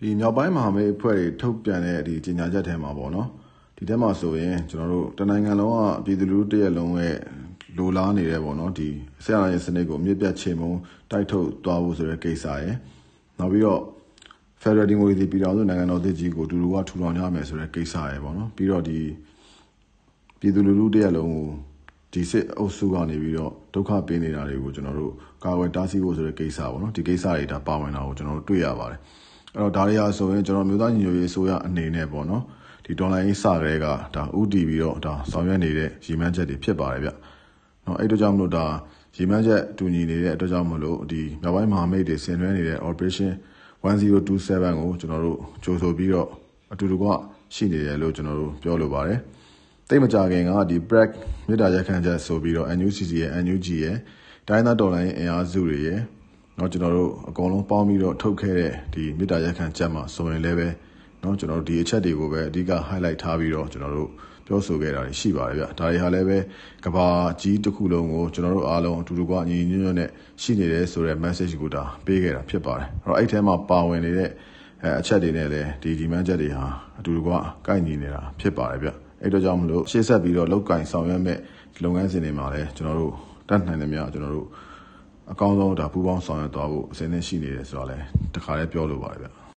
ဒီမြောက်ပိုင်းမဟာမိတ်အဖွဲ့တွေထုတ်ပြန်တဲ့ဒီကြေညာချက်ထဲမှာပေါ့နော်ဒီထဲမှာဆိုရင်ကျွန်တော်တို့တနိုင်ငံလုံးကပြည်သူလူထုတရက်လုံးရဲ့လိုလားနေတဲ့ပေါ့နော်ဒီဆရာရဲ့စနစ်ကိုအမြင့်ပြတ်ချိန်မုံတိုက်ထုတ်သွားဖို့ဆိုတဲ့ကိစ္စရယ်နောက်ပြီးတော့ Federal Democracy ပြည်တော်စုနိုင်ငံတော်တည်ကြီးကိုတူတူကထူထောင်ကြမယ်ဆိုတဲ့ကိစ္စရယ်ပေါ့နော်ပြီးတော့ဒီပြည်သူလူထုတရက်လုံးကိုဒီစစ်အုပ်စုကနေပြီးတော့ဒုက္ခပေးနေတာတွေကိုကျွန်တော်တို့ကာဝယ်တားဆီးဖို့ဆိုတဲ့ကိစ္စပေါ့နော်ဒီကိစ္စတွေဒါပါဝင်တာကိုကျွန်တော်တို့တွေ့ရပါတယ် အဲ့တော့ဒါတွေဟာဆိုရင်ကျွန်တော်မျိုးသားညီညွတ်ရေးအစိုးရအနေနဲ့ပေါ့နော်ဒီဒေါ်လာရေးစကလေးကဒါဥတီပြီးတော့ဒါဆောင်ရွက်နေတဲ့ရည်မှန်းချက်တွေဖြစ်ပါတယ်ဗျနော်အဲ့တို့ကြောင့်မလို့ဒါရည်မှန်းချက်တူညီနေတဲ့အတွက်ကြောင့်မလို့ဒီမြောက်ပိုင်းမဟာမိတ်တွေဆင်နွှဲနေတဲ့ operation 1027ကိုကျွန်တော်တို့ကြိုဆိုပြီးတော့အတူတကွရှိနေတယ်လို့ကျွန်တော်တို့ပြောလိုပါတယ်တိတ်မကြခင်ကဒီ break မြေတားရက်ခန့်ချက်ဆိုပြီးတော့ NUCC ရဲ့ NUG ရဲ့တိုင်းသားတော်လိုင်းအင်အားစုတွေရဲ့ เนาะကျွန်တော်တို့အကုန်လုံးပေါင်းပြီးတော့ထုတ်ခဲ့တဲ့ဒီမြေတားရက်ခန့်ချက်မှာဆိုရင်လည်းပဲเนาะကျွန်တော်တို့ဒီအချက်တွေကိုပဲအဓိက highlight ထားပြီးတော့ကျွန်တော်တို့ပြောဆိုခဲ့တာရှိပါတယ်ဗျဒါတွေဟာလည်းပဲကဘာကြီးတစ်ခုလုံးကိုကျွန်တော်တို့အားလုံးအတူတူကညီညီညွတ်ညွတ်နဲ့ရှိနေတယ်ဆိုတဲ့ message ကိုဒါပေးခဲ့တာဖြစ်ပါတယ်အဲ့တော့အဲ့ထဲမှာပါဝင်နေတဲ့အဲအချက်တွေနဲ့လည်းဒီဒီမန်းချက်တွေဟာအတူတူကကိုက်ညီနေတာဖြစ်ပါတယ်ဗျအဲ့တော့ကြောင့်မလို့ရှေ့ဆက်ပြီးတော့လောက်ကင်ဆောင်ရွက်မဲ့လုပ်ငန်းစဉ်တွေမှာလည်းကျွန်တော်တို့တတ်နိုင်တယ်များကျွန်တော်တို့ အကောင်းဆုံးဒါပူးပေါင်းဆောင်ရွက်သွားဖို့အစဉ်သင့်ရှိနေတယ်ဆိုတော့လည်းတခါလည်းပြောလိုပါတယ်ဗျ